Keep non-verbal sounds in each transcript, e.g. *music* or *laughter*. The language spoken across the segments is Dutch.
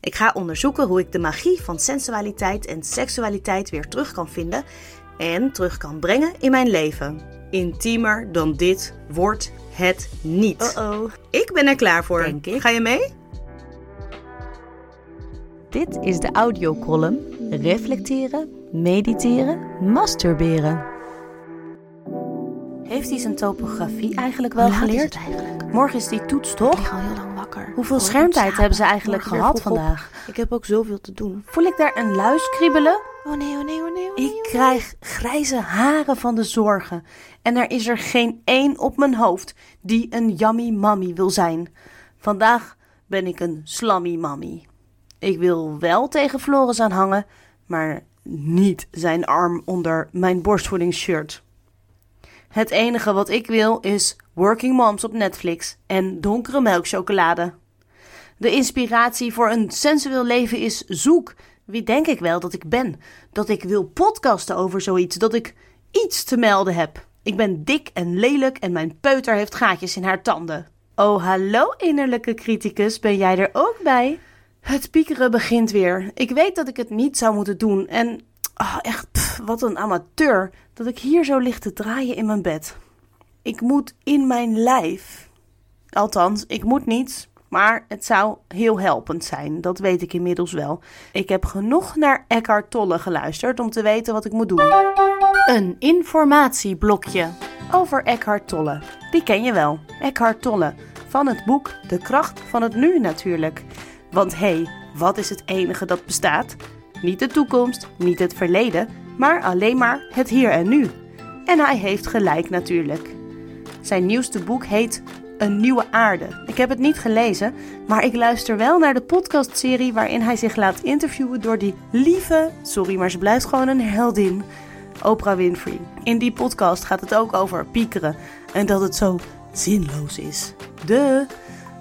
Ik ga onderzoeken hoe ik de magie van sensualiteit en seksualiteit weer terug kan vinden en terug kan brengen in mijn leven. Intiemer dan dit wordt het niet. Uh-oh. Ik ben er klaar voor. Denk ik. Ga je mee? Dit is de audiocolumn Reflecteren, Mediteren, Masturberen. Heeft hij zijn topografie eigenlijk wel laat geleerd? eigenlijk? Morgen is die toets, Ik toch? lig al heel lang wakker. Hoeveel Oh, schermtijd hebben ze eigenlijk Morgen gehad op. vandaag? Ik heb ook zoveel te doen. Voel ik daar een luis kriebelen? Oh nee, oh nee, oh nee. Oh Ik krijg grijze haren van de zorgen. En er is er geen één op mijn hoofd die een yummy mammy wil zijn. Vandaag ben ik een slammy mammy. Ik wil wel tegen Floris aan hangen, maar niet zijn arm onder mijn borstvoedingsshirt. Het enige wat ik wil is Working Moms op Netflix en donkere melkchocolade. De inspiratie voor een sensueel leven is zoek. Wie denk ik wel dat ik ben? Dat ik wil podcasten over zoiets, dat ik iets te melden heb. Ik ben dik en lelijk en mijn peuter heeft gaatjes in haar tanden. Oh, hallo innerlijke criticus, ben jij er ook bij? Het piekeren begint weer. Ik weet dat ik het niet zou moeten doen en ah, echt, pff, wat een amateur dat ik hier zo lig te draaien in mijn bed. Ik moet in mijn lijf. Althans, ik moet niets, maar het zou heel helpend zijn. Dat weet ik inmiddels wel. Ik heb genoeg naar Eckhart Tolle geluisterd om te weten wat ik moet doen. Een informatieblokje over Eckhart Tolle. Die ken je wel. Eckhart Tolle. Van het boek De kracht van het nu natuurlijk. Want hé, hey, wat is het enige dat bestaat? Niet de toekomst, niet het verleden, maar alleen maar het hier en nu. En hij heeft gelijk natuurlijk. Zijn nieuwste boek heet Een Nieuwe Aarde. Ik heb het niet gelezen, maar ik luister wel naar de podcastserie waarin hij zich laat interviewen door die lieve, sorry, maar ze blijft gewoon een heldin, Oprah Winfrey. In die podcast gaat het ook over piekeren en dat het zo zinloos is. De.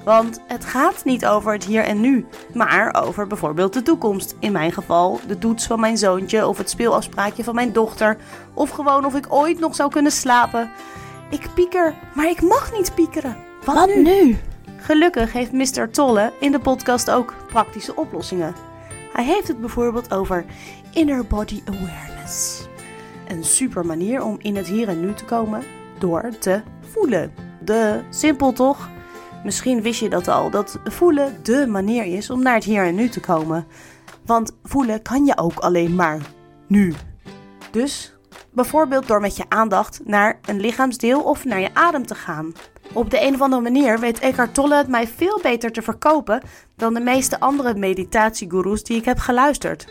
Want het gaat niet over het hier en nu, maar over bijvoorbeeld de toekomst. In mijn geval de toets van mijn zoontje of het speelafspraakje van mijn dochter. Of gewoon of ik ooit nog zou kunnen slapen. Ik pieker, maar ik mag niet piekeren. Wat, Wat nu? Gelukkig heeft Mr. Tolle in de podcast ook praktische oplossingen. Hij heeft het bijvoorbeeld over inner body awareness. Een super manier om in het hier en nu te komen door te voelen. De simpel toch? Misschien wist je dat al, dat voelen de manier is om naar het hier en nu te komen. Want voelen kan je ook alleen maar nu. Dus bijvoorbeeld door met je aandacht naar een lichaamsdeel of naar je adem te gaan. Op de een of andere manier weet Eckhart Tolle het mij veel beter te verkopen dan de meeste andere meditatiegoeroes die ik heb geluisterd.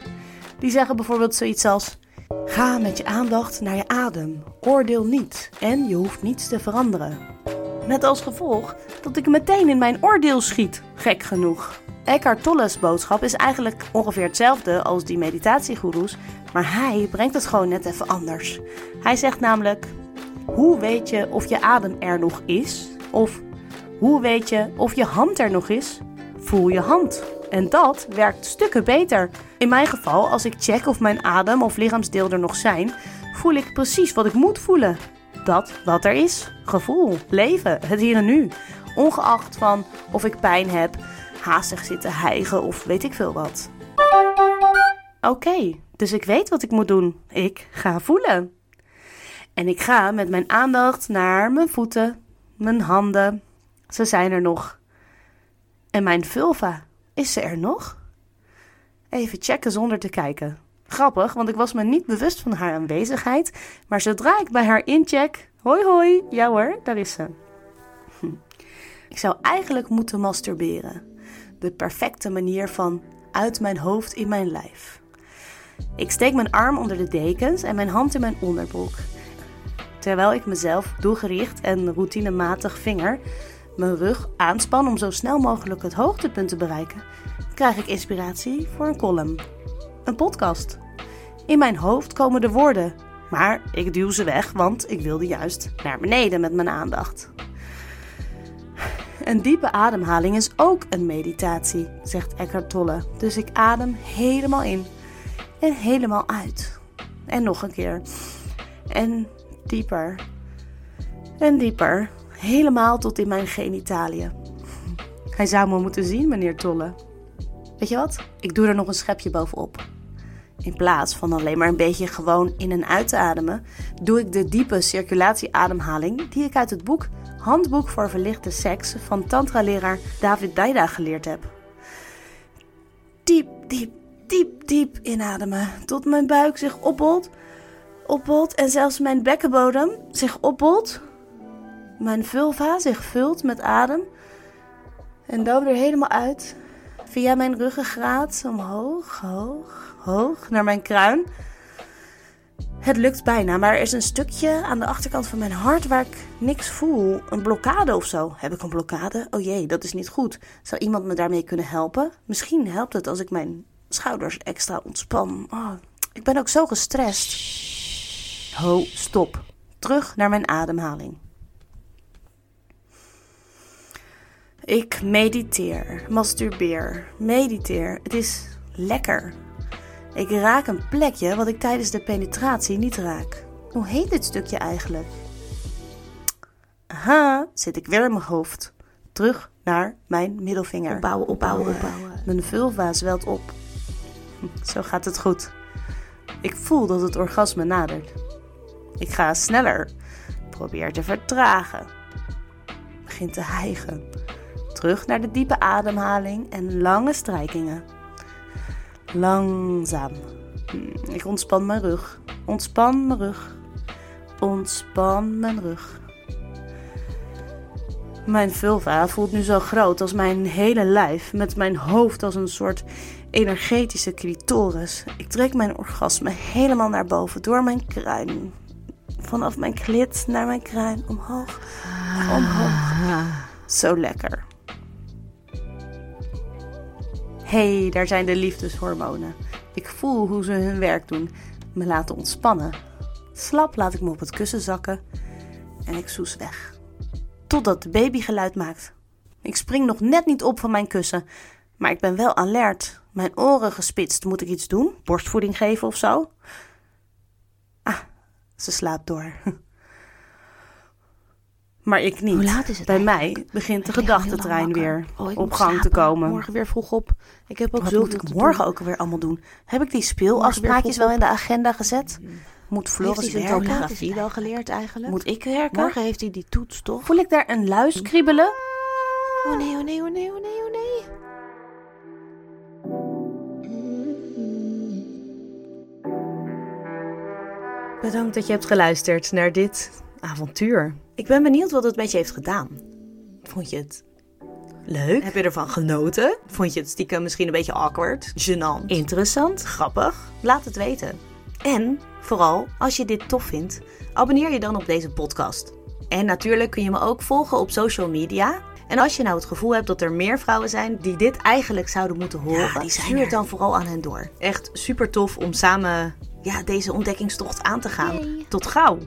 Die zeggen bijvoorbeeld zoiets als: Ga met je aandacht naar je adem, oordeel niet en je hoeft niets te veranderen. Met als gevolg dat ik meteen in mijn oordeel schiet, gek genoeg. Eckhart Tolle's boodschap is eigenlijk ongeveer hetzelfde als die meditatiegoeroes, maar hij brengt het gewoon net even anders. Hij zegt namelijk: hoe weet je of je adem er nog is? Of hoe weet je of je hand er nog is? Voel je hand. En dat werkt stukken beter. In mijn geval, als ik check of mijn adem of lichaamsdeel er nog zijn, voel ik precies wat ik moet voelen. Dat wat er is. Gevoel, leven, het hier en nu. Ongeacht van of ik pijn heb, haastig zitten hijgen of weet ik veel wat. Oké, dus ik weet wat ik moet doen. Ik ga voelen. En ik ga met mijn aandacht naar mijn voeten, mijn handen. Ze zijn er nog. En mijn vulva, is ze er nog? Even checken zonder te kijken. Grappig, want ik was me niet bewust van haar aanwezigheid. Maar zodra ik bij haar incheck. Hoi hoi, ja hoor, daar is ze. Hm. Ik zou eigenlijk moeten masturberen. De perfecte manier van uit mijn hoofd in mijn lijf. Ik steek mijn arm onder de dekens en mijn hand in mijn onderbroek. Terwijl ik mezelf doelgericht en routinematig vinger mijn rug aanspan om zo snel mogelijk het hoogtepunt te bereiken, krijg ik inspiratie voor een column. Een podcast. In mijn hoofd komen de woorden, maar ik duw ze weg, want ik wilde juist naar beneden met mijn aandacht. Een diepe ademhaling is ook een meditatie, zegt Eckhart Tolle. Dus ik adem helemaal in en helemaal uit. En nog een keer. En dieper. En dieper. Helemaal tot in mijn genitaliën. Hij zou me moeten zien, meneer Tolle. Weet je wat? Ik doe er nog een schepje bovenop. In plaats van alleen maar een beetje gewoon in en uit te ademen, doe ik de diepe circulatieademhaling die ik uit het boek Handboek voor Verlichte Seks van tantra-leraar David Daida geleerd heb. Diep, diep, diep, diep inademen tot mijn buik zich opbolt, opbolt en zelfs mijn bekkenbodem zich opbolt. Mijn vulva zich vult met adem en dan weer helemaal uit via mijn ruggengraat omhoog, hoog, hoog naar mijn kruin. Het lukt bijna, maar er is een stukje aan de achterkant van mijn hart waar ik niks voel. Een blokkade of zo. Heb ik een blokkade? Oh jee, dat is niet goed. Zou iemand me daarmee kunnen helpen? Misschien helpt het als ik mijn schouders extra ontspan. Oh, ik ben ook zo gestrest. Ho, stop. Terug naar mijn ademhaling. Ik mediteer, masturbeer, mediteer. Het is lekker. Ik raak een plekje wat ik tijdens de penetratie niet raak. Hoe heet dit stukje eigenlijk? Aha, zit ik weer in mijn hoofd. Terug naar mijn middelvinger. Opbouwen, opbouwen, opbouwen. Mijn vulva zwelt op. Zo gaat het goed. Ik voel dat het orgasme nadert. Ik ga sneller. Probeer te vertragen. Begin te hijgen. Terug naar de diepe ademhaling en lange strijkingen. Langzaam. Ik ontspan mijn rug. Ontspan mijn rug. Ontspan mijn rug. Mijn vulva voelt nu zo groot als mijn hele lijf, met mijn hoofd als een soort energetische clitoris. Ik trek mijn orgasme helemaal naar boven door mijn kruin. Vanaf mijn klit naar mijn kruin, omhoog, omhoog. Zo lekker. Hé, hey, daar zijn de liefdeshormonen. Ik voel hoe ze hun werk doen, me laten ontspannen. Slap laat ik me op het kussen zakken en ik soes weg. Totdat de baby geluid maakt. Ik spring nog net niet op van mijn kussen, maar ik ben wel alert. Mijn oren gespitst. Moet ik iets doen? Borstvoeding geven of zo? Ah, ze slaapt door. *laughs* Maar ik niet. Hoe laat is het Bij eigenlijk? mij begint de gedachtentrein weer Oh, op moet gang te komen. Morgen weer vroeg op. Ik heb ook Wat moet ik morgen doen. ook weer allemaal doen? Heb ik die speelafspraakjes wel in de agenda gezet? Moet Heeft Floris hij zijn topografie wel geleerd eigenlijk? Moet ik werken? Morgen heeft hij die toets toch? Voel ik daar een luis kriebelen? Oh nee, oh nee, oh nee, oh nee, oh nee. Bedankt dat je hebt geluisterd naar dit avontuur. Ik ben benieuwd wat het met je heeft gedaan. Vond je het leuk? Heb je ervan genoten? Vond je het stiekem misschien een beetje awkward? Gênant? Interessant? Grappig? Laat het weten. En vooral, als je dit tof vindt, abonneer je dan op deze podcast. En natuurlijk kun je me ook volgen op social media. En als je nou het gevoel hebt dat er meer vrouwen zijn die dit eigenlijk zouden moeten horen, die zijn stuur het dan vooral aan hen door. Echt super tof om samen ja, deze ontdekkingstocht aan te gaan. Yay. Tot gauw!